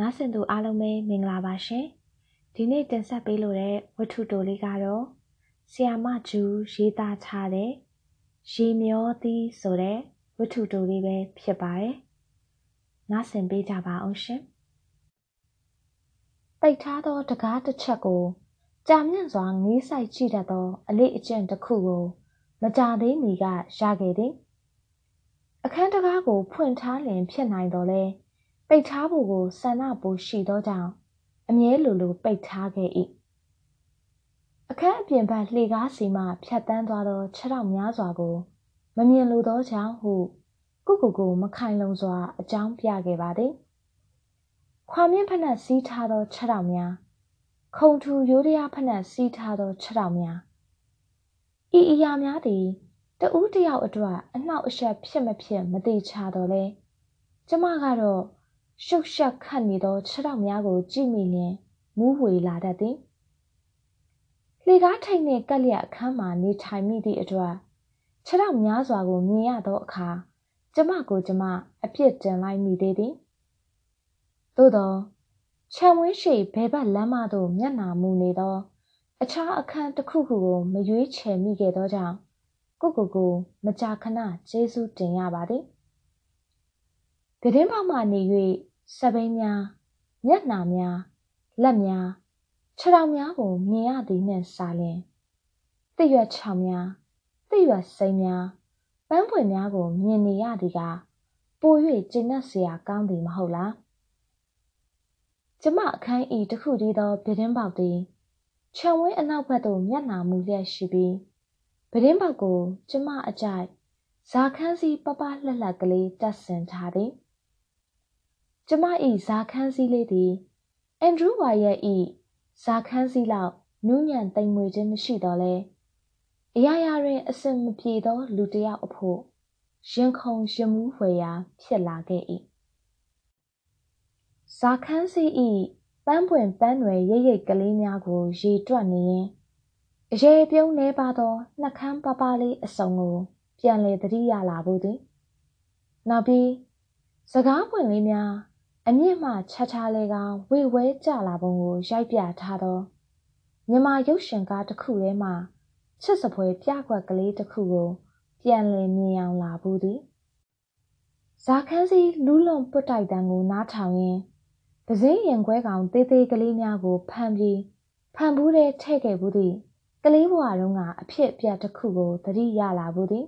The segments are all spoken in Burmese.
နားဆင်သူအားလုံးပဲမင်္ဂလာပါရှင်ဒီနေ့တင်ဆက်ပေးလိုတဲ့ဝတ္ထုတိုလေးကတော့ဆီယာမဂျူးရေးသားထားတဲ့ရေမျောသည်ဆိုတဲ့ဝတ္ထုတိုလေးပဲဖြစ်ပါတယ်နားဆင်ပေးကြပါအောင်ရှင်တိတ်ထားသောတကားတစ်ချက်ကိုကြာမြင့်စွာငေးဆိုင်ကြည့်တတ်သော အလေးအကျင့်တစ်ခုကိုမကြသေးမီကရခဲ့သည်အခန်းတကားကိုဖွင့်ထားလင်ဖြစ်နိုင်တော်လဲ ပိတ်ထားဖို့ကိုဆန္ဒပိုရှိသောကြောင့်အမြဲလိုလိုပိတ်ထားခဲ့၏အခန်းအပြင်ဘက်လှေကားစီမှဖြတ်တန်းသွားသောခြေထောက်များစွာကို မမြင်လိုသောကြောင့်ဟုကုကုကိုမခိုင်လုံစွာအကြောင်းပြခဲ့ပါသည်ခွာမြင့်ဖက်နှက်စီးထားသောခြေထောက်များခုံထူရိုးရဖက်နှက်စီးထားသောခြေထောက်များဤအရာများသည်တဦးတယောက်အတွက်အနှောက်အယှက်ဖြစ်မဖြစ်မသိချတော့လဲကျမကတော့ ရှုပ်ရှက်ခတ်နေသောခြေထောက်များကို ကြည့်မိလျင်မူးဝေလာတတ်သည်လှေကားထိတ်နှင့်ကက်လျက်အခန်းမှာနေထိုင်မိသည့်အတွက်ခြေထောက်များစွာကိုမြင်ရသောအခါကျမကိုကျမအပြစ်တင်လိုက်မိသေးသည်သို့သောခြံဝင်းရှိဘဲဘက်လမ်းမသို့မျက်နာမူနေသော အခြားအခန်းတစ်ခုခုကိုမရွေးချယ်မိခဲ့သောကြောင့်ကိုကိုကိုမကြာခဏကျေးဇူးတင်ရပါသည်။ကတင်းပေါက်မှနေ၍ စပိန်များမျက်နှာများလက်များခြေထောက်များကိုမြင်ရသည်နှင့်စာလျင်တိရွက်ချောင်များတိရွက်စိမ်းများပန်းပွင့်များကိုမြင်နေရသည်ကပို၍ကျဉ်တ်เสียကောင်းသည်မဟုတ်လားကျမအခန်းဤတစ်ခုတည်းသောပြတင်းပေါက်သည်ခြံဝင်းအနောက်ဘက်သို့မျက်နှာမူလျက်ရှိပြီးပြတင်းပေါက်ကိုကျမအကြိုက်ဇာခန်းစီပပလှလှကလေးတက်ဆင်ထားသည် ကျမ၏ဇာခန်းစည်းလေးသည်အန်ဒရူးဝါရဲ့၏ဇာခန်းစည်းလောက်နူးညံ့သိမ်မွေ့ခြင်းမရှိတော့လဲအရာရာတွင်အစင်မပြေသော လူတစ်ယောက်အဖို့ရင်ခုန်ရင်မူးဖွယ်ရာ ဖြစ်လာခဲ့၏ဇာခန်းစည်း၏ပန်းပွင့်ပန်းွယ်ရိပ်ရိပ်ကလေးများကို ရေတွက်နေရင်အရေပြုံးနေပါသောနှကန်းပပလေးအစုံကို ပြန်လေသတိရလာဖို့သည် နောက်ပြီးစကားပွင့်လေးများ အမြင့်မှခြားခြားလဲကောင်ဝေဝဲကြလာပုံကိုရိုက်ပြထားသောမြမရုပ်ရှင်ကားတစ်ခုထဲမှာချစ်စပွဲပြကွက်ကလေးတစ်ခုကို ပြန်လည်မြင်အောင်လာဘူးသည်ဇာခန်းစီလူးလွန်ပွတ်တိုက်တန်းကိုနားထောင်ရင်းပစင်းရင်ခွဲကောင်သေးသေးကလေးများကိုဖမ်းပြီးဖမ်းဘူးတဲ့ထဲ့ခဲ့ဘူးသည်ကလေးဘဝတုန်းကအဖြစ်အပျက်တစ်ခုကိုသတိရလာဘူးသည်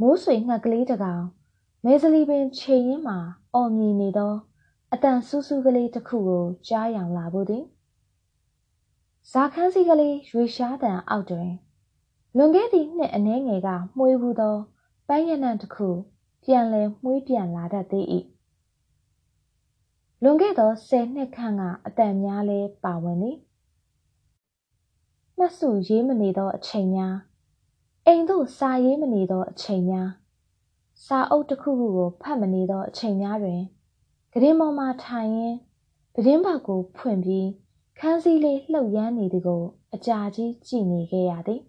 မိုးဆွေငှက်ကလေးတကောင် မဲစလီပင်ခြေရင်းမှာအော်မြည်နေသောအတန်ဆူးဆူးကလေးတစ်ခုကိုကြားရောင်လာဖို့သည်ဇာခန်းစီကလေးရွေရှားတံအောက်တွင်လွန်ခဲ့သည့်နှစ်အနည်းငယ်ကမှုေးဘူးသောပန်းရနံ့တစ်ခုပြန်လည်မှုေးပြန်လာတတ်သေး၏လွန်ခဲ့သောဆယ်နှစ်ခန့်ကအတန်များလဲပါဝင်သည်မှတ်စုရေးမနေသောအချိန်များအိမ်သို့စာရေးမနေသောအချိန်များ စာအုပ်တစ်ခုခုကိုဖတ်မနေသောအချိန်များတွင်ကရင်ပေါ်မှထိုင်ရင်းပဒင်းပေါက်ကိုဖွင့်ပြီးခန်းစည်းလေးလှုပ်ရမ်းနေသည်ကို အကြာကြီးကြည့်နေခဲ့ရသည်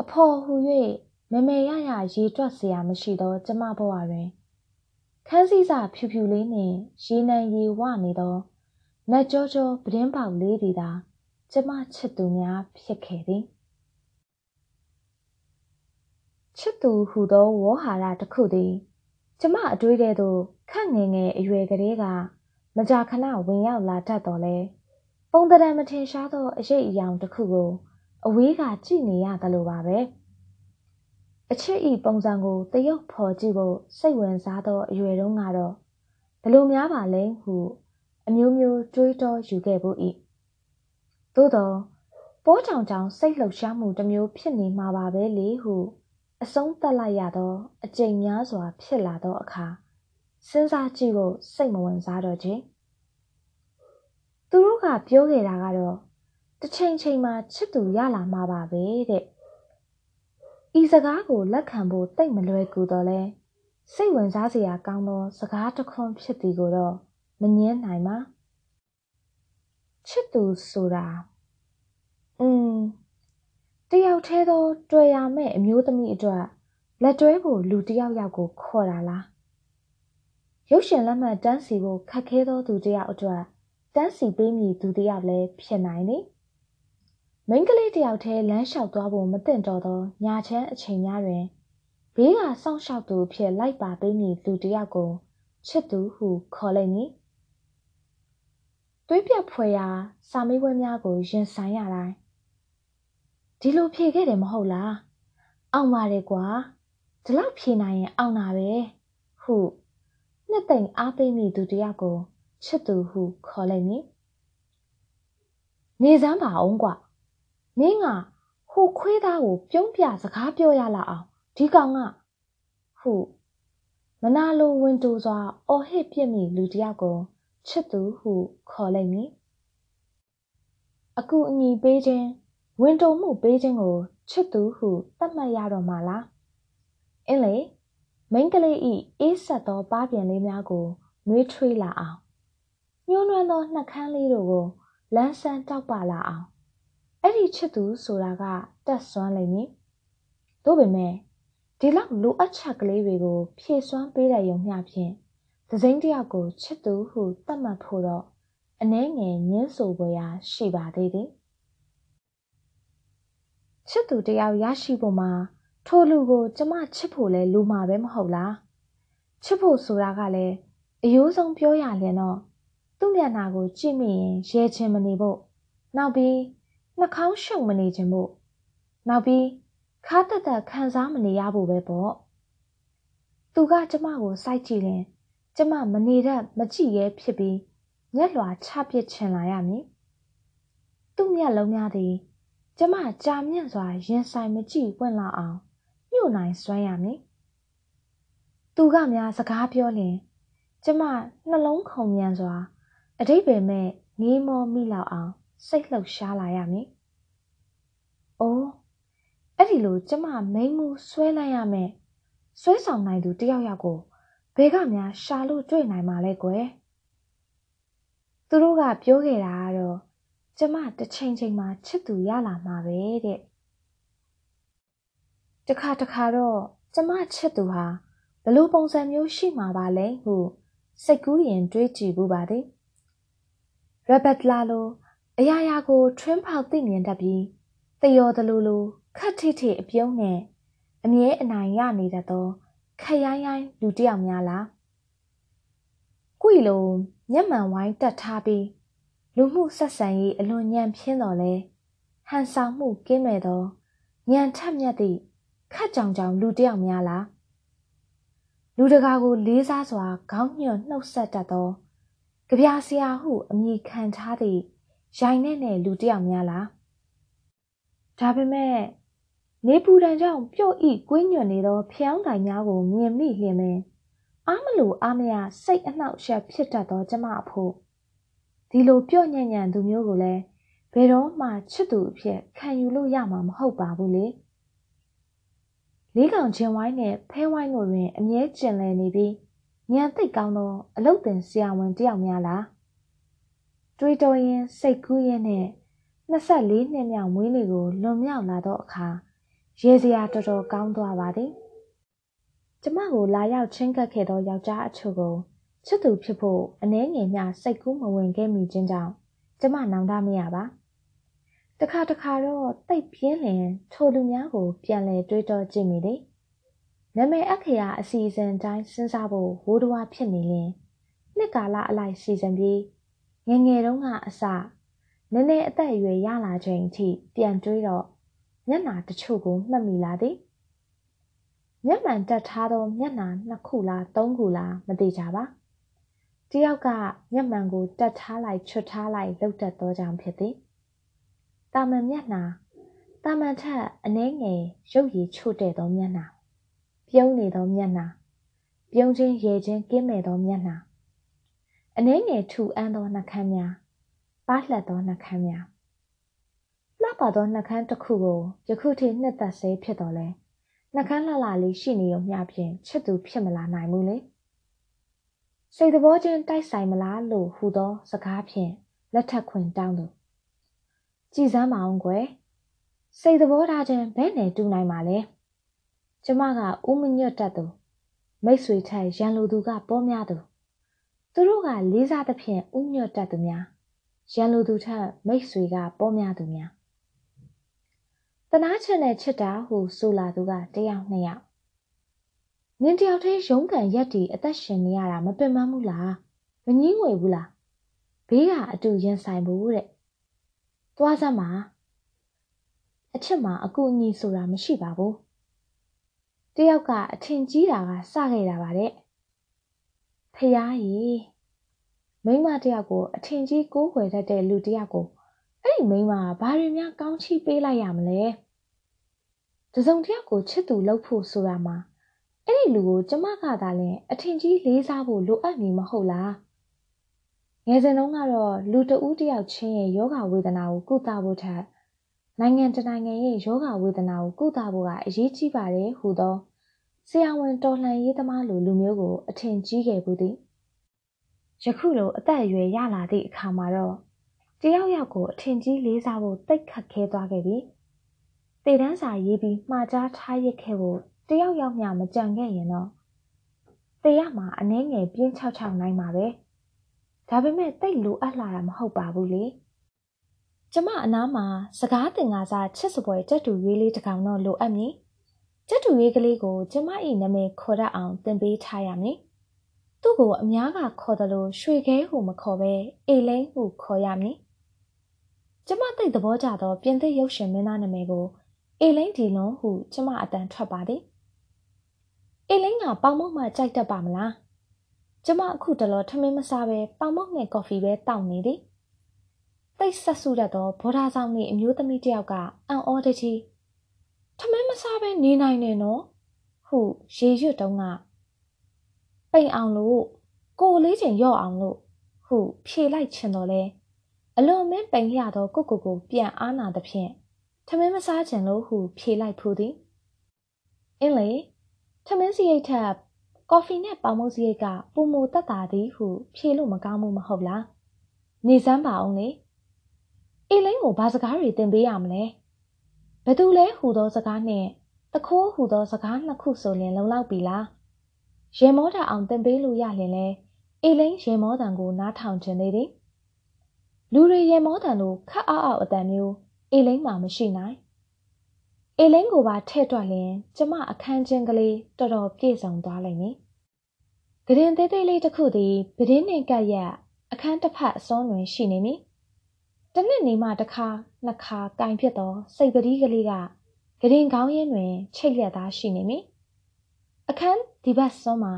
အဖော်ဟူ၍မမေရရရေတွက်เสียမရှိသောကျမဘဝတွင်ခန်းစည်းစာဖြူဖြူလေးနှင့်ရေနံရေဝနေသောနတ်ကြောကြောပဒင်းပေါက်လေးသည်သာကျမချစ်သူများဖြစ်ခဲ့သည် ချစ်သူဟူသောဝေါ်ဟာရတစ်ခုသည်ကျမအတွေးထဲသို့ခန့်ငယ်ငယ်အရွယ်ကလေးကမကြာခဏဝင်ရောက်လာတတ်တော်လဲပုံတံမထင်ရှားသောအရေးအယောင်တစ်ခုကိုအဝေးကကြည့်နေရသလိုပါပဲအချစ်ဤပုံစံကိုတရုပ်ဖော်ကြည့်ဖို့စိတ်ဝင်စားသောအရွယ်တုန်းကတော့ဘလို့များပါလဲဟုအမျိုးမျိုးတွေးတောယူခဲ့ဖို့၏သို့တော့ပိုးချောင်ချောင်စိတ်လှုပ်ရှားမှုတစ်မျိုးဖြစ်နေမှာပါပဲလေဟု အဆုံးသတ်လိုက်ရသောအကြိမ်များစွာ ဖြစ်လာသောအခါစဉ်းစားကြည့်ဖို့စိတ်မဝင်စားတော့ချေသူတို့ကပြောခဲ့တာကတော့တစ်ချိန်ချိန်မှာချစ်သူရလာမှာပါပဲတဲ့ဤစကားကိုလက်ခံဖို့တိတ်မလွယ်ကူတော့လဲစိတ်ဝင်စားစရာကောင်းသောစကားတစ်ခွန်းဖြစ်သည်ကိုတော့မငင်းနိုင်ပါချစ်သူဆိုတာอืม တယောက်သေးသောတွေ့ရမယ့်အမျိုးသမီးအတွက်လက်တွဲဖို့လူတယောက်ယောက်ကိုခေါ်တာလားရုပ်ရှင်လက်မှတ်တန်းစီဖို့ခက်ခဲသောသူတယောက်အတွက်တန်းစီပေးမည်သူတယောက်လည်းဖြစ်နိုင်သည်မိန်းကလေးတယောက်တည်းလမ်းလျှောက်သွားဖို့မသင့်တော်သောညာချမ်းအချိန်များတွင်ဘေးကစောင့်ရှောက်သူအဖြစ်လိုက်ပါပေးမည်သူတယောက်ကိုချစ်သူဟုခေါ်လိုက်မည်သွေးပြတ်ဖွယ်ရာစာမေးပွဲများကိုရင်ဆိုင်ရတိုင်း ဒီလိုဖြေခဲ့တယ်မဟုတ်လားအောင်ပါတယ်ကွာဒီလောက်ဖြေနိုင်ရင်အောင်တာပဲဟုနှစ်သိမ့်အားပေးမိသူတယောက်ကိုချစ်သူဟုခေါ်လိုက်မည်နေစမ်းပါအောင်ကွာမင်းကဟိုခွေးသားကိုပြုံးပြစကားပြောရလာအောင်ဒီကောင်ကဟုမနာလိုဝင်တူစွာအော်ဟစ်ပြစ်မိလူတယောက်ကိုချစ်သူဟုခေါ်လိုက်မည်အကူအညီပေးခြင်း ဝင်တုံမှုပေးခြင်းကိုချစ်သူဟုသတ်မှတ်ရတော့မှာလားအင်းလေမိန်းကလေးဤအေးဆက်သောပါးပြန်လေးများကိုနှွေးထွေးလာအောင်ညှိုးနွမ်းသောနှက်ခမ်းလေးတို့ကိုလန်းဆန်းတောက်ပလာအောင်အဲ့ဒီချစ်သူဆိုတာကတက်ဆွမ်းလိမ့်မည်သို့ပေမဲ့ဒီလောက်လိုအပ်ချက်ကလေးတွေကိုဖြည့်စွမ်းပေးတဲ့ယုံမျှဖြင့်သစိမ်းတယောက်ကိုချစ်သူဟုသတ်မှတ်ဖို့တော့အနှဲငယ်ညင်းဆိုပွဲရာရှိပါသေးတယ် ချစ်သူတယောက်ရရှိဖို့မှာထိုလူကို ကျမချစ်ဖို့လဲလူမှာပဲမဟုတ်လားချစ်ဖို့ဆိုတာကလည်းအယိုးဆုံးပြောရလျင်တော့သူ့မျက်နှာကိုကြည့်မိရင်ရဲချင်းမနေဖို့နောက်ပြီးနှာခေါင်းရှုပ်မနေခြင်းဖို့နောက်ပြီးခါတက်တက်ခံစားမနေရဖို့ပဲပေါ့သူကကျမကိုစိုက်ကြည့်ရင်ကျမမနေတတ်မကြည့်ရဲဖြစ်ပြီးမျက်လွှာချပစ်ချင်လာရမည်သူ့မျက်လုံးများသည် ကျမကြာမြင့်စွာရင်ဆိုင်မကြည့်ဝင်လာအောင်ညှို့နိုင်စွမ်းရမည်သူကများစကားပြောလျင်ကျမနှလုံးခုန်မြန်စွာအတိတ်ပဲမဲ့ငေးမောမိလောက်အောင်စိတ်လှုပ်ရှားလာရမည်။အိုးအဲ့ဒီလိုကျမမိန်မှုဆွဲလိုက်ရမယ်။ဆွဲဆောင်နိုင်သူတယောက်ယောက်ကိုဘယ်ကများရှာလို့တွေ့နိုင်မှာလဲကွယ်။သူတို့ကပြောခဲ့တာကတော့ ကျမတစ်ချိန်ချိန်မှာချစ်သူရလာမှာပဲတဲ့။တခါတခါတော့ကျမချစ်သူဟာဘလို့ပုံစံမျိုးရှိမှာပါလဲဟုစိတ်ကူးရင်တွေးကြည့်ဘူးပါသည်ရဘတ်လာလိုအရာရာကိုထွင်းဖောက်သိမြင်တတ်ပြီးတယောတလူလူခတ်ထိထိအပြုံးနဲ့အမြဲအနိုင်ရနေတတ်သောခရိုင်းရိုင်းလူတယောက်များလားကွီလိုမျက်မှန်ဝိုင်းတက်ထားပြီး လူမှုဆက်ဆံရေးအလွန်ညံပြင်းတော်လဲဟန်ဆောင်မှုကင်းမဲ့သောညံထက်မြက်သည့်ခတ်ကြောင်ကြောင်လူတယောက်များလားလူတကာကိုလေးစားစွာခေါင်းညွှန်နှုတ်ဆက်တတ်သောကြပြဆရာဟုအမည်ခံထားသည့်ရိုင်နဲ့နဲ့လူတယောက်များလားဒါပေမဲ့နေပူတန်ကြောင့်ပြုတ်ဤကွင်းညွန့်နေသောဖျောင်းတိုင်များကိုမြင်မိလျင်ပင်အားမလို့အားမရစိတ်အနှောက်အယှက်ဖြစ်တတ်သောကျမအဖို့ ဒီလိုပြော့ညံ့ညံ့သူမျိုးကိုလည်းဘယ်တော့မှချစ်သူအဖြစ်ခံယူလို့ရမှာမဟုတ်ပါဘူးလေလေးကောင်ချင်းဝိုင်းနဲ့ဖဲဝိုင်းတို့တွင်အမြဲကျင်လည်နေပြီးညံသိတ်ကောင်းသောအလုတ်တင်ဆရာဝန်တယောက်များလားတွေးတောရင်စိတ်ကူးရင်နဲ့24နှစ်မြောက်မွေးနေ့ကိုလွန်မြောက်လာသောအခါရေစရာတော်တော်ကောင်းသွားပါသည်ကျမကိုလာရောက်ချင်းကပ်ခဲ့သောယောက်ျားအချို့ကို ချစ်သူဖြစ်ဖို့အနှဲငယ်မျှစိတ်ကူးမဝင်ခဲ့မိခြင်းကြောင့်ကျမနောင်တမရပါတခါတခါတော့တိတ်ပြင်းလင်ထိုလူများကို ပြန်လဲတွေးတောကြည့်မိသည်နာမည်အခရာအစီအစဉ်တိုင်းစဉ်းစားဖို့ဝိုးတဝါဖြစ်နေရင်နှစ်ကာလအလိုက်စီစဉ်ပြီးငငယ်တုန်းကအစနည်းနည်းအသက်အရွယ်ရလာချိန်အထိပြန်တွေးတော့မျက်နှာတချို့ကိုမှတ်မိလာသည်မျက်မှန်တက်ထားသောမျက်နှာနှစ်ခုလားသုံးခုလားမသိကြပါ တယောက်ကမျက်မှန်ကိုတက်ထားလိုက်ချွတ်ထားလိုက်လှုပ်တတ်သောကြောင့်ဖြစ်သည်တာမန်မျက်နှာတာမန်ထက်အနှဲငယ်ရုပ်ရည်ချို့တဲ့သောမျက်နှာပြုံးနေသောမျက်နှာပြုံးခြင်းရေခြင်းကင်းမဲ့သောမျက်နှာအနှဲငယ်ထူအမ်းသောနှခမ်းများပါလှက်သောနှခမ်းများလှပသောနှခမ်းတစ်ခုကိုယခုထိနှစ်သက်ဆဲဖြစ်တော်လဲနှခမ်းလှလှလေးရှိနေုံမျှဖြင့်ချစ်သူဖြစ်မလာနိုင်ဘူးလေ စိတ်သဘောချင်းတိုက်ဆိုင်မလားလို့ဟူသော စကားဖြင့်လက်ထပ်ခွင်တောင်းသူကြည်စမ်းမအောင်ကွယ်စိတ်သဘောထားချင်းဘယ်နဲ့တူနိုင်မှာလဲကျမကဦးမညွတ်တတ်သူမိတ်ဆွေထက်ရန်လိုသူကပေါ်များသူသူတို့ကလေးစားသဖြင့်ဥညွတ်တတ်သူများရန်လူသူထက်မိတ်ဆွေကပေါ်များသူများတနာချက်နဲ့ချစ်တာဟုဆိုလာသူကတယောက်နှစ်ယောက် နင်တယောက်တည်းရုံးကန်ရက်တီအသက်ရှင်နေရတာမပင်ပန်းဘူးလားမငင်းငွေဘူးလားဘေးကအတူရင်ဆိုင်ဖို့တဲ့သွားစမ်းပါအချစ်မှာအကူအညီဆိုတာမရှိပါဘူးတယောက်ကအထင်ကြီးတာကစခဲ့တာပါတဲ့ဖယားကြီးမိမတယောက်ကိုအထင်ကြီးကိုးကွယ်တတ်တဲ့လူတယောက်ကိုအဲ့ဒီမိမကဘာတွေများကောင်းချီးပေးလိုက်ရမလဲတစုံတယောက်ကိုချစ်သူလုပ်ဖို့ဆိုတာမှာ အဲ့ဒီလူကိုကျမကသာလဲအထင်ကြီးလေးစားဖို့လိုအပ်နေမဟုတ်လားငယ်စဉ်တုန်းကတော့လူတဦးတယောက်ချင်းရဲ့ယောဂဝေဒနာကိုကုသဖို့ထက်နိုင်ငံတနိုင်ငံရဲ့ယောဂဝေဒနာကိုကုသဖို့ကအရေးကြီးပါတယ်ဟူသောဆရာဝန်တော်လှန်ရေးသမားလိုလူမျိုးကိုအထင်ကြီးခဲ့ဘူးသည်ယခုလိုအသက်အရွယ်ရလာသည့်အခါမှာတော့တယောက်ယောက်ကိုအထင်ကြီးလေးစားဖို့တိတ်ခတ်ခဲသွားခဲ့ပြီတေတန်းစာရေးပြီးမှားကြားထားရခဲ့ဖို့ တယောက်ယောက်မျှမကြံခဲ့ရင်တော့တေရမှာအနှဲငယ်ပြင်းချောက်ချောက်နိုင်မှာပဲဒါပေမဲ့တိတ်လိုအပ်လာတာမဟုတ်ပါဘူးလေကျမအနားမှာစကားတင်ကားစားချစ်စပွဲကြက်တူရွေးလေးတစ်ကောင်တော့လိုအပ်မည်ကြက်တူရွေးကလေးကိုကျမ၏နာမည်ခေါ်တတ်အောင်သင်ပေးထားရမည်သူ့ကိုအများကခေါ်တယ်လို့ရွှေခဲဟုမခေါ်ပဲအေလိန်ဟုခေါ်ရမည်ကျမသိသဘောကျသောပြင်သစ်ရုပ်ရှင်မင်းသားနာမည်ကိုအေလိန်ဒီလွန်ဟုကျမအတန်ထွက်ပါသည် အေလိန်ကပေါင်မုတ်မှကြိုက်တတ်ပါမလားကျမအခုတလောထမင်းမစားပဲပေါင်မုတ်နဲ့ကော်ဖီပဲတောက်နေသည်တိတ်ဆက်ဆုတတ်သောဘောဓာဆောင်နေအမျိုးသမီးတယောက်ကအံ့ဩတကြီးထမင်းမစားပဲနေနိုင်နေနော်ဟုရေရွတ်တုံးကပိန်အောင်လို့ကိုလေးချိန်ရော့အောင်လို့ဟုဖြေလိုက်ချင်တော့လဲအလွန်မင်းပိန်ရသောကိုကိုကိုပြန်အားနာသဖြင့်ထမင်းမစားချင်လို့ဟုဖြေလိုက်ဖူးသည်အင်းလေ ထမင်းစရိတ်ထက်ကော်ဖီနဲ့ပေါင်မုတ်စရိတ်ကပူမူတက်တာသည်ဟုဖြေလို့မကောင်းဘူးမဟုတ်လားနေစမ်းပါအောင်လေအေလိန်ကိုဘာစကားတွေသင်ပေးရမလဲဘသူလဲဟူသောစကားနှင့်တခိုးဟူသောစကားနှစ်ခုဆိုရင်လုံလောက်ပြီလားရေမောတာအောင်သင်ပေးလို့ရလင်လဲအေလိန်ရေမောတံကိုနားထောင်ခြင်းသေးသည်လူတွေရေမောတံလိုခတ်အောက်အောက်အတန်မျိုးအေလိန်မှမရှိနိုင် အေလိန်ကိုပါထဲ့တွက်လင်ကျမအခန်းချင်းကလေးတော်တော်ပြည့်စုံသွားလိမ့်မည်ဂရင်သေးသေးလေးတစ်ခုသည်ပဒင်းနှင့်ကပ်ရက်အခန်းတစ်ဖက်အစွန်းတွင်ရှိနေမည်တနစ်နေမှတစ်ခါနှစ်ခါကင်ဖြစ်သောစိတ်ပတိကလေးကဂရင်ကောင်းရင်းတွင်ချိတ်လက်သားရှိနေမည်အခန်းဒီဘက်စွန်းမှာ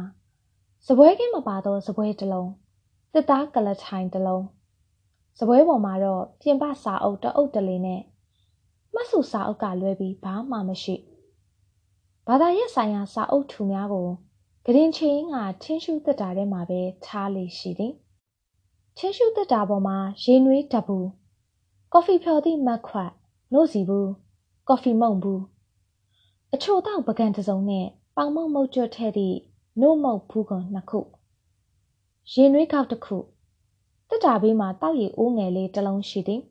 စပွဲကင်းမပါသောစပွဲတစ်လုံးတစ်သားကလထိုင်တစ်လုံးစပွဲပေါ်မှာတော့ပြင်ပစာအုပ်တအုပ်တလေးနဲ့ မှတ်စုစာအုပ်ကလွဲပြီးဘာမှမရှိဘာသာရေးဆိုင်ရာစာအုပ်ထူများကိုဂရင်ချင်းကချင်းရှုသက်တာထဲမှာပဲထားလေရှိသည်ချင်းရှုသက်တာပေါ်မှာရေနွေးတပူကော်ဖီဖြော်သည့်မတ်ခွတ်နို့စီဘူးကော်ဖီမုံဘူးအချို့တော့ပကံတစုံနဲ့ပေါင်မုံမုတ်ကျွတ်ထဲသည့်နို့မုတ်ဘူးကွန်နှစ်ခုရေနွေးကောက်တစ်ခုတက်တာဘေးမှာတောက်ရည်အိုးငယ်လေးတစ်လုံးရှိသည်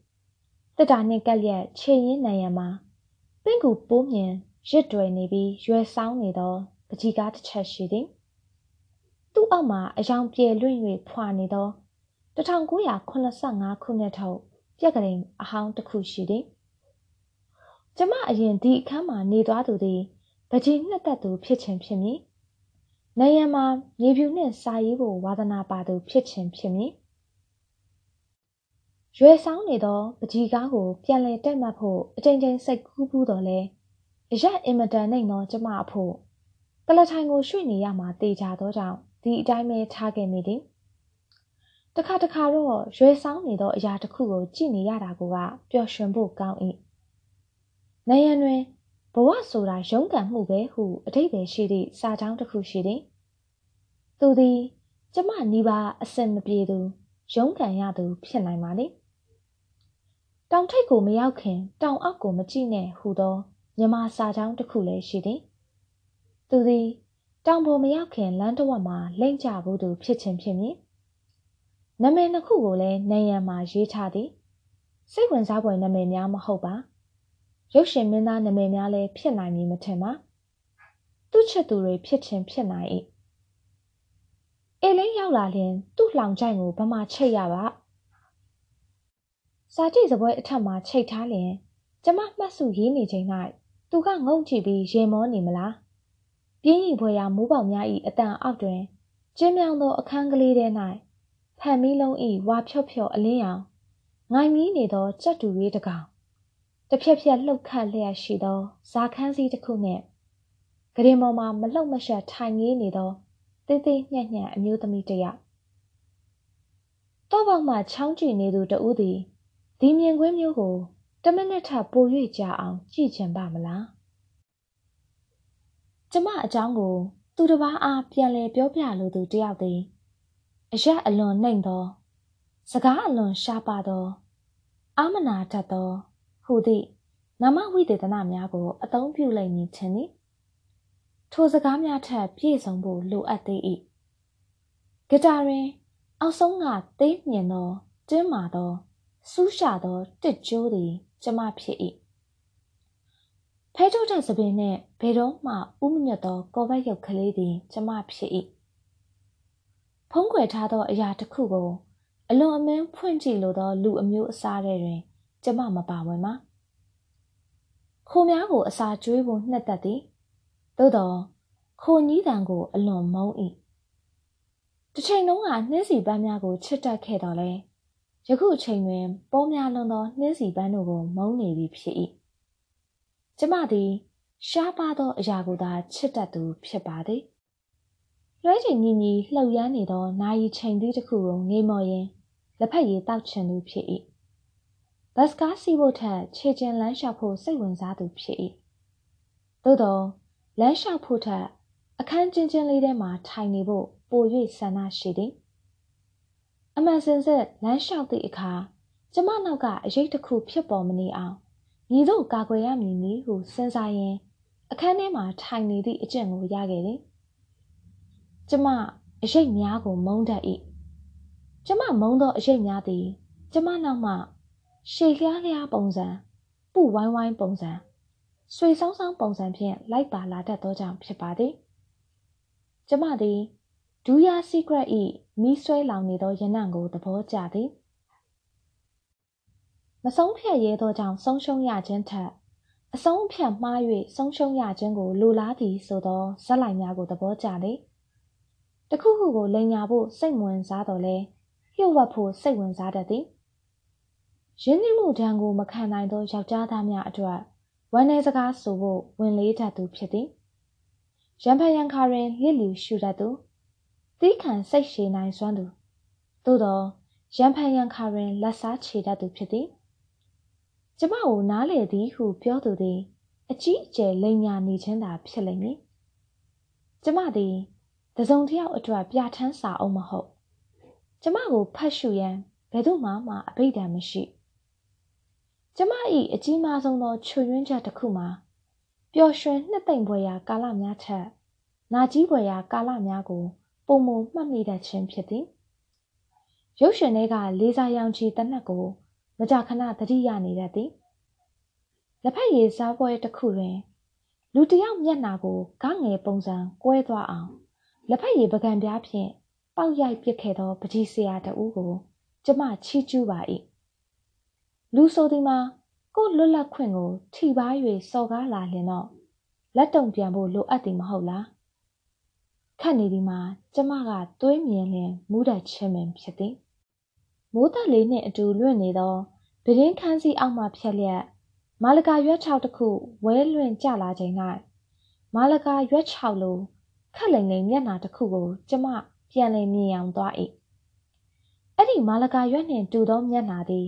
တက်တာနှင့်ကက်လျက်ခြေရင်းနံရံမှာပင့်ကူပိုးမြင်ရစ်တွယ်နေပြီးရွယ်ဆောင်းနေသောပကြီးကားတစ်ချက်ရှိသည်သူ့အောက်မှာအယောင်ပြေလွင့်၍ဖွာနေသော1985ခုနှစ်ထုတ်ပြက်ကလေးအဟောင်းတစ်ခုရှိသည်ကျမအရင်ဒီအခန်းမှာနေသွားသူသည်ပကြီးနှစ်သက်သူဖြစ်ခြင်းဖြစ်မည်နေရမှာမြေဖြူနှင့်စာရေးဖို့ဝါသနာပါသူဖြစ်ခြင်းဖြစ်မည် ရွယ်ဆောင်နေသောပကြီးကားကို ပြန်လည်တက်မှတ်ဖို့အချိန်ချင်းစိတ်ကူးဘူးတော်လဲအရက်အင်မတန်နိုင်သောကျမအဖို့ကလထိုင်ကိုရွှေ့နေရမှာတေချာသောကြောင့်ဒီအတိုင်းပဲထားခဲ့မိသည်တခါတခါတော့ရွယ်ဆောင်နေသောအရာတစ်ခုကိုကြည့်နေရတာကပျော်ရွှင်ဖို့ကောင်း၏နေရန်တွင်ဘဝဆိုတာရုန်းကန်မှုပဲဟုအတိတ်ပဲရှိသည့်စာကြောင်းတစ်ခုရှိသည်သူသည်ကျမနီးပါအစင်မပြေသူရုန်းကန်ရသူဖြစ်နိုင်ပါလေ တောင်ထိပ်ကိုမရောက်ခင် တောင်အောက်ကိုမကြည့်နဲ့ဟူသောမြမစာကြောင်းတစ်ခုလည်းရှိသည်သူသည်တောင်ပေါ်မရောက်ခင်လမ်းတစ်ဝက်မှာလိမ့်ကျဘူးသူဖြစ်ခြင်းဖြစ်မည်နာမည်နှစ်ခုကိုလည်းနေရန်မှာရေးထားသည်စိတ်ဝင်စားဖွယ်နာမည်များမဟုတ်ပါရုပ်ရှင်မင်းသားနာမည်များလည်းဖြစ်နိုင်မည်မထင်ပါသူ့ချစ်သူတွေဖြစ်ခြင်းဖြစ်နိုင်၏အေလင်းရောက်လာရင်သူ့လောင်ချိုင်ကိုဗမာချိတ်ရပါ စာကြည့်စပွဲအထက်မှာချိတ်ထားလျင်ကျမမှတ်စုရေးနေချိန်၌သူကငုံကြည့်ပြီးရေမောနေမလားပြင်းရင်ဖွယ်ရာမိုးပေါက်များ၏အတန်အောက်တွင်ကျင်းမြောင်သောအခန်းကလေးထဲ၌ဖန်မီလုံး၏ဝါဖြော့ဖြော့အလင်းရောင်ငိုင်မီးနေသောကြက်တူရေးတကောင်တဖြက်ဖြက်လှုပ်ခတ်လျက်ရှိသောဇာခန်းစည်းတစ်ခုနှင့်ဂရင်ပေါ်မှာမလှုပ်မရှက်ထိုင်ငေးနေသောသေးသေးညံ့ညံ့အမျိုးသမီးတစ်ယောက်တော့ပေါက်မှချောင်းကြည့်နေသူတဦးသည် ဒီမြင်ကွင်းမျိုးကိုတမနစ်ထပို၍ကြာအောင်ကြည့်ချင်ပါမလားကျမအကြောင်းကို သူတစ်ပါးအားပြန်လည်ပြောပြလိုသူတယောက်သည်အရက်အလွန်နှိမ်သော စကားအလွန်ရှားပါသောအာမနာတတ်သောဟူသည့်နာမဝိသေသနများကို အသုံးပြုလိုက်မည်ထင်သည်ထိုစကားများထက်ပြည့်စုံဖို့လိုအပ်သေး၏ဂီတာတွင် အောက်ဆုံးကသေးမြင်သောတင်းမာသော စူးရှာသောတစ်ကျိုးသည် ကျမဖြစ်၏ဖဲထုတ်တဲ့သပင်နှင့်ဘယ်တော့မှဥမမြတ်သောကော်ဘက်ရုပ်ကလေးသည် ကျမဖြစ်၏ဖုံးကွယ်ထားသောအရာတစ်ခုကို အလွန်အမင်းဖွင့်ကြည့်လိုသော လူအမျိုးအစားတွေတွင် ကျမမပါဝင်ပါခိုများကိုအစာကျွေးဖို့နှစ်သက်သည်သို့တော့ခိုညီးတံကိုအလွန်မုန်း၏တစ်ချိန်လုံးကနှင်းစီပန်းများကိုချစ်တတ်ခဲ့တော်လဲ ယခုအချိန်တွင်ပေါများလွန်သောနှင်းစီပန်းတို့ကိုမုန်းနေပြီဖြစ်၏ကျမသည်ရှားပါသောအရာကိုသာချစ်တတ်သူဖြစ်ပါသည်လွှဲချိန်ညီညီလှုပ်ရမ်းနေသောနာယီချိန်သီးတစ်ခုကိုငေးမော်ရင်လက်ဖက်ရည်တောက်ချင်သူဖြစ်၏ဘတ်စကားစီးဖို့ထက်ခြေကျင်လမ်းလျှောက်ဖို့စိတ်ဝင်စားသူဖြစ်၏သို့သောလမ်းလျှောက်ဖို့ထက်အခန်းချင်းချင်းလေးထဲမှာထိုင်နေဖို့ပို၍ဆန္ဒရှိသည် အမှန်စင်စစ်လမ်းလျှောက်သည့်အခါကျမနောက်ကအရေးတစ်ခုဖြစ်ပေါ်မနေအောင်ညီတို့ကာကွယ်ရမည်နည်းဟုစဉ်းစားရင်းအခန်းထဲမှာထိုင်နေသည့်အကျင့်ကိုရခဲ့သည်ကျမအရေးများကိုမုန်းတတ်၏ကျမမုန်းသောအရေးများသည် ကျမနောက်မှရှေလျားလျားပုံစံပူဝိုင်းဝိုင်းပုံစံဆွေဆောင်ဆောင်ပုံစံဖြင့်လိုက်ပါလာတတ်သောကြောင့်ဖြစ်ပါသည်ကျမသည် ဒူးယာစီကရက်၏မိဆွဲလောင်နေသောရနံ့ကို သဘောကျသည်မဆုံးဖြတ်ရဲသောကြောင့်ဆုံးရှုံးရခြင်းထက်အဆုံးဖြတ်မှား၍ဆုံးရှုံးရခြင်းကိုလိုလားသည်ဆိုသောဇက်လိုက်များကိုသဘောကျသည်တခုခုကိုလိန်ညာဖို့စိတ်ဝင်စားတော်လဲလျှို့ဝှက်ဖို့စိတ်ဝင်စားတတ်သည်ရင်းနှီးမှုဒဏ်ကိုမခံနိုင်သောယောက်ျားသားများအတွက်ဝမ်းနည်းစကားဆိုဖို့ဝင်လေးတတ်သူဖြစ်သည်ရံဖန်ရံခါတွင်လစ်လျူရှူတတ်သူ သီးခံစိတ်ရှည်နိုင်စွမ်းသူသို့သောရံဖန်ရံခါတွင်လက်စားချေတတ်သူဖြစ်သည်ကျမကိုနားလေသည်ဟုပြောသူသည် အကြီးအကျယ်လိန်ညာနေခြင်းသာဖြစ်လိမ့်မည်ကျမသည်တစုံတစ်ယောက်အတွက်ပြဋ္ဌာန်းစာအုပ်မဟုတ်ကျမကိုဖတ်ရှုရန်ဘယ်သူမှမှအဘိဓမ္မာမရှိကျမ၏အကြီးမားဆုံးသောချွေရင်းချက်တစ်ခုမှာပျော်ရွှင်နှစ်သိမ့်ပွဲရာကာလများထက်နာကြီးပွဲရာကာလများကို ပုံမမှတ်မိတတ်ခြင်းဖြစ်သည်ရုပ်ရှင်တွေကလေးစားရောင်ချီတနက်ကိုမကြခဏတတိယနေတတ်သည်လက်ဖက်ရည်စားပွဲတစ်ခုတွင် လူတယောက်မျက်နှာကိုဂငယ်ပုံစံကွဲသွားအောင်လက်ဖက်ရည်ပကံပြားဖြင့်ပေါက်ရိုက်ပစ်ခဲ့သောပကြီးဆရာတဦးကို ကျမချီးကျူးပါ၏လူဆိုသည်မှာကိုလွတ်လပ်ခွင့်ကို ထိပါ၍စော်ကားလာလျင်တော့လက်တုံပြန်ဖို့လိုအပ်သည်မဟုတ်လား ခတ်နေသည်မှာကျမကသွေးမြင်လျင်မူးတတ်ခြင်းပင်ဖြစ်သည်မိုးသက်လေးနှင့်အတူလွင့်နေသောပဒင်းခန်းစီအောက်မှဖြက်လျက်မာလကာရွက်ချောက်တစ်ခုဝဲလွင့်ကျလာချိန်၌မာလကာရွက်ချောက်လိုခက်လိမ်လိမ်မျက်နှာတစ်ခုကို ကျမပြန်လည်မြင်အောင်သွား၏အဲ့ဒီမာလကာရွက်နှင့်တူသောမျက်နှာသည်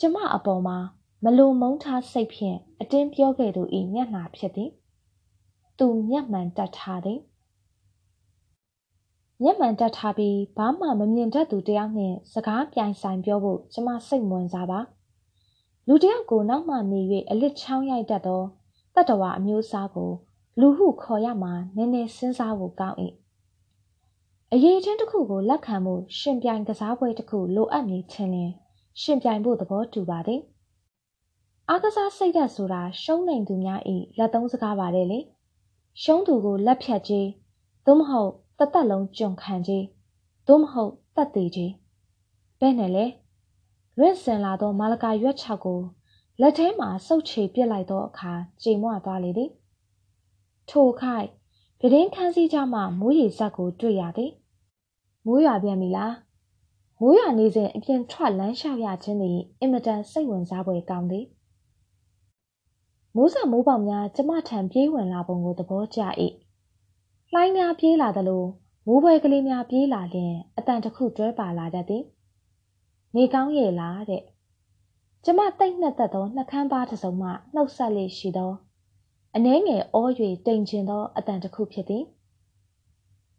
ကျမအပေါ်မှာမလိုမုန်းထားစိတ်ဖြင့်အတင်းပြောခဲ့သူ၏မျက်နှာဖြစ်သည် သူမျက်မှန်တက်ထားသည် မျက်မှန်တက်ထားပြီးဘာမှမမြင်တတ်သူတယောက်နှင့်စကားပြိုင်ဆိုင်ပြောဖို့ကျမစိတ်ဝင်စားပါလူတယောက်ကိုနောက်မှနေ၍အလစ်ချောင်းရိုက်တတ်သောတတ္တဝါအမျိုးအစားကို လူဟုခေါ်ရမှာနည်းနည်းစဉ်းစားဖို့ကောင်း၏အရေးချင်းတစ်ခုကိုလက်ခံမှုရှင်ပြိုင်ကစားပွဲတစ်ခုလိုအပ်မည်ထင်လျင်ရှင်ပြိုင်ဖို့သဘောတူပါသည်အားကစားစိတ်ဓာတ်ဆိုတာရှုံးနိုင်သူများ၏လက်သုံးစကားပါတယ်လေရှုံးသူကိုလက်ဖြတ်ကြီးသို့မဟုတ် တသက်လုံးကြုံခံကြီးသို့မဟုတ်တတ်သေးကြီးဘဲနဲ့လေလွင့်စင်လာသောမာလကာရွက်ချောက်ကိုလက်ထဲမှစုပ်ချေပစ်လိုက်သောအခါကြေမွသွားလေသည်ထိုခိုက်ပဒင်းခန်းစည်းကြမှမိုးရေစက်ကိုတွေ့ရသည်မိုးရွာပြန်ပြီလားမိုးရွာနေစဉ်အပြင်ထွက်လမ်းလျှောက်ရခြင်းသည်အင်မတန်စိတ်ဝင်စားဖွယ်ကောင်းသည်မိုးစာမိုးပေါက်များကျမထံပြေးဝင်လာပုံကိုသဘောကျ၏ လှိုင်းများပြေးလာသလိုမိုးပွဲကလေးများပြေးလာလျင်အတန်တစ်ခုတွဲပါလာတတ်သည်နေကောင်းရဲ့လားတဲ့ကျမတိတ်နှက်သက်သောနှကန်းပါတစ်စုံမှနှုတ်ဆက်လေးရှိသောအနှဲငယ်အော၍တိမ်ကျင်သောအတန်တစ်ခုဖြစ်သည်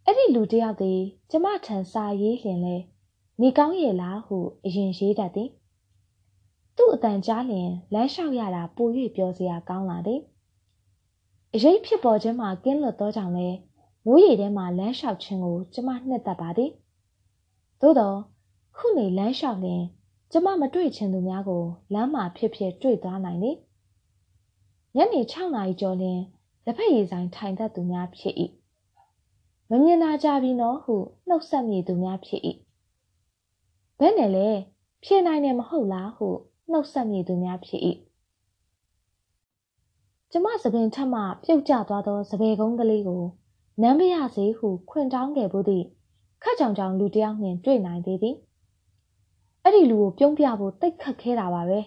အဲ့ဒီလူတယောက်သည်ကျမထံစာရေးလျင်လဲနေကောင်းရဲ့လားဟုအရင်ရေးတတ်သည်သူ့အတန်ကြားလျင်လမ်းလျှောက်ရတာပို၍ပြောစရာကောင်းလာသည်အရေးဖြစ်ပေါ်ခြင်းမှာကင်းလွတ်သောကြောင့်လဲ မိုးရေထဲမှာလမ်းလျှောက်ခြင်းကိုကျမနှစ်သက်ပါသည်သို့တော့ခုနေလမ်းလျှောက်လျင်ကျမမတွေ့ချင်သူများကိုလမ်းမှာဖြစ်ဖြစ်တွေ့သွားနိုင်သည်ညနေ6နာရီကျော်လျင်လက်ဖက်ရည်ဆိုင်ထိုင်တတ်သူများဖြစ်၏မမြင်နာကြပြီနော်ဟုနှုတ်ဆက်မိသူများဖြစ်၏ဘယ်နဲ့လဲဖြေနိုင်တယ်မဟုတ်လားဟုနှုတ်ဆက်မိသူများဖြစ်၏ကျမသပင်ထက်မှပြုတ်ကျသွားသောစပယ်ကုန်းကလေးကို နမ်းပရစေဟုခွင်တောင်းခဲ့ဘူးသည့်ခက်ကြောင်ကြောင်လူတယောက်နှင့်တွေ့နိုင်သေးသည်အဲ့ဒီလူကိုပြုံးပြဖို့တိတ်ခတ်ခဲတာပါပဲ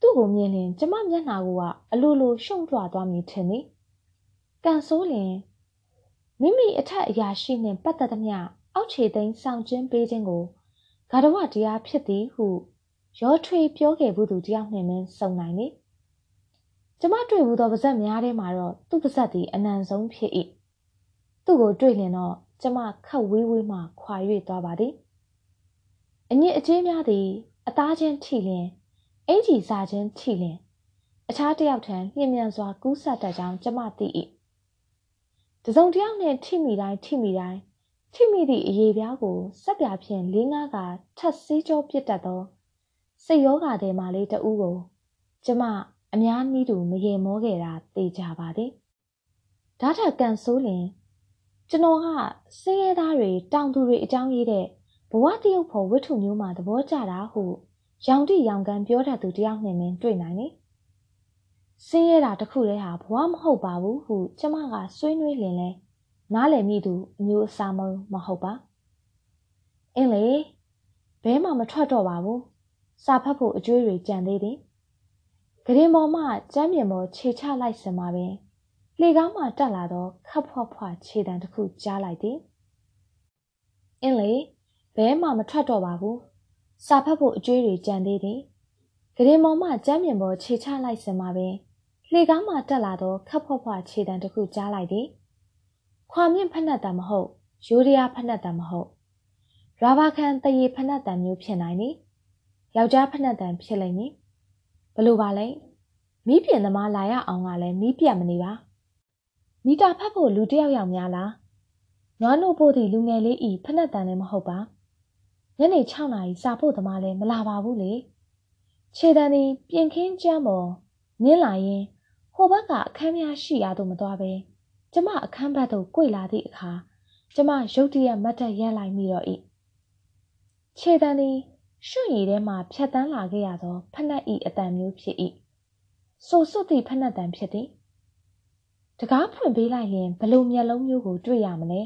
သူ့ကိုမြင်ရင်ကျမမျက်နှာကအလိုလိုရှုံ့ကြွသွားမိထင်သည်ကန်ဆိုးလျင်မိမိအထက်အရာရှိနှင့်ပတ်သက်သမျှအောက်ခြေသိမ်းဆောင်ကျင်းပေးခြင်းကိုဂါရဝတရားဖြစ်သည်ဟုရောထွေးပြောခဲ့ဘူးသူတယောက်နှင့်မင်းစုံနိုင်သည်ကျမတွေ့ဘူးသောပါဇက်များထဲမှာတော့သူ့ပါဇက်သည်အနံဆုံးဖြစ်၏ သူ့ကိုတွေ့လျင်တော့ကျမခတ်ဝေးဝေးမှခွာ၍သွားပါသည်အညစ်အကြေးများသည် အသားချင်းထိလျင်အင်ကြီးစားခြင်းထိလျင်အခြားတယောက်ထံလျင်မြန်စွာကူးဆက်တတ်ကြောင်းကျမသိ၏တစုံတယောက်နှင့်ထိမိတိုင်းထိမိတိုင်းထိမိသည့်အရေးပြားကိုစက်ပြဖြင့်လေးငါးကထပ်စေးကြောပြစ်တတ်သောစိတ်ယောဂါတဲ့မာလေးတဦးကို ကျမအများနည်းတူမရေမောခဲ့တာသိကြပါသည်ဓာတ်ထက်ကန်ဆိုးလျင် ကျွန်တော်ကစင်းရဲသားတွေတောင်သူတွေအကြောင်းရေးတဲ့ဘဝတရုပ်ဖို့ဝိထုမျိုးမှာသဘောကျတာဟုရောင်တိရောင်ကန်ပြောတတ်သူတယောက်နဲ့မင်းတွေ့နိုင်တယ်။စင်းရဲတာတခုတည်းဟာဘဝမဟုတ်ပါဘူးဟုကျမကဆွေးနွေးလင်လဲနားလည်မိသူအမျိုးအစားမမဟုတ်ပါ။အင်းလေဘဲမှမထွက်တော့ပါဘူး။စာဖတ်ဖို့အကျွေးတွေကြံသေးတယ်။ဂရင်ပေါ်မှကျမ်းပြင်ပေါ်ခြေချလိုက်စင်မှာပင် လေကောင်းမှတက်လာသောခပ်ဖွားဖွားခြေတံတစ်ခုကြားလိုက်သည်အင်းလေဘဲမှမထွက်တော့ပါဘူးစာဖတ်ဖို့အကျွေးတွေကြံသေးသည်ဂရင်မောင်မှကျမ်းမြင်ပေါ်ခြေချလိုက်စင်မှာပင်လေကောင်းမှတက်လာသောခပ်ဖွားဖွားခြေတံတစ်ခုကြားလိုက်သည်ခွာမြင့်ဖက်နှက်တံမဟုတ်ရိုးရရားဖက်နှက်တံမဟုတ်ရာဘာခန်တရေဖက်နှက်တံမျိုးဖြစ်နိုင်သည်ယောက်ျားဖက်နှက်တံဖြစ်လိမ့်မည်ဘလို့ပါလဲမိပြင်သမားလာရအောင်ကလည်းမိပြတ်မနေပါ မီတာဖတ်ဖို့လူတယောက်ယောက်များလားနွားနို့ဖို့သည့်လူငယ်လေးဤဖက်နှက်တန်လည်းမဟုတ်ပါညနေ6နာရီစာဖို့သမားလည်းမလာပါဘူးလေခြေတန်းသည်ပြင်ခင်းကျမ်းပေါ်နင်းလာရင်ဟိုဘက်ကအခန်းများရှိရာသို့မသွားပဲကျမအခန်းဘက်သို့ကိုယ်လာသည့်အခါကျမရုတ်တရက်မတ်တက်ရက်လိုက်မိတော့၏ခြေတန်းသည်ရွှွန့်ရည်ထဲမှဖြတ်တန်းလာခဲ့ရသောဖက်နှက်ဤအတန်မျိုးဖြစ်၏ဆိုစွတ်သည့်ဖက်နှက်တန်ဖြစ်သည် တကားဖွင့်ပေးလိုက်ရင်ဘလို့မျက်လုံးမျိုးကိုတွေ့ရမလဲ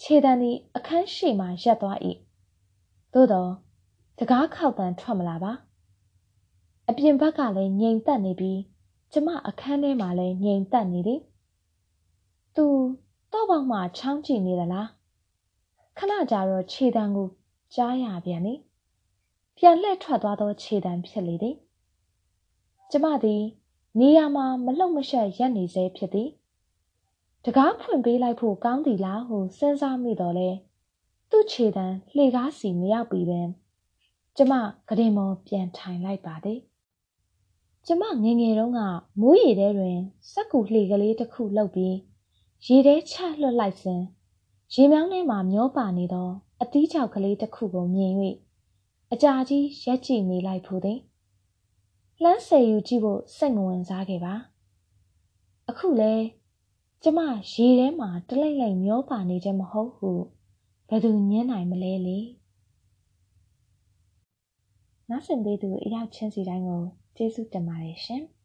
ခြေတံသည်အခန်းရှိမှရပ်သွား၏သို့တော့တကားခောက်တန်ထွက်မလာပါအပြင်ဘက်ကလည်းငြိမ်သက်နေပြီးကျမအခန်းထဲမှာလည်းငြိမ်သက်နေသည်သူတော့ပေါက်မှချောင်းကြည့်နေသလားခဏကြာတော့ခြေတံကိုကြားရပြန်သည်ပြန်လှည့်ထွက်သွားသောခြေတံဖြစ်လေသည်ကျမသည် နေရာမှာမလှုပ်မရှက်ရက်နေစေဖြစ်သည်တကားဖွင့်ပေးလိုက်ဖို့ကောင်းသည်လားဟုစဉ်းစားမိတော့လေသူ့ခြေတံလှေကားစီမရောက်ပြီပင်ကျမကရင်မောပြန်ထိုင်လိုက်ပါသည်ကျမငငယ်တုန်းကမိုးရေထဲတွင်စက်ကူလှေကလေးတစ်ခုလှုပ်ပြီးရေထဲချလွတ်လိုက်စဉ်ရေမြောင်းထဲမှာမျောပါနေသောအသီးချောက်ကလေးတစ်ခုကိုမြင်၍အကြာကြီးရက်ကြည့်နေလိုက်ဖို့သည် လှမ်းဆယ်ယူကြည့်ဖို့စိတ်မဝင်စားခဲ့ပါအခုလဲကျမရေထဲမှာတလိမ့်လိမ့်မျောပါနေခြင်းမဟုတ်ဟုဘဘယ်သူညင်းနိုင်မလဲလေနောက်ဆင်သေးသူအရောက်ချင်းစီတိုင်းကိုကျေးဇူးတင်ပါတယ်ရှင်။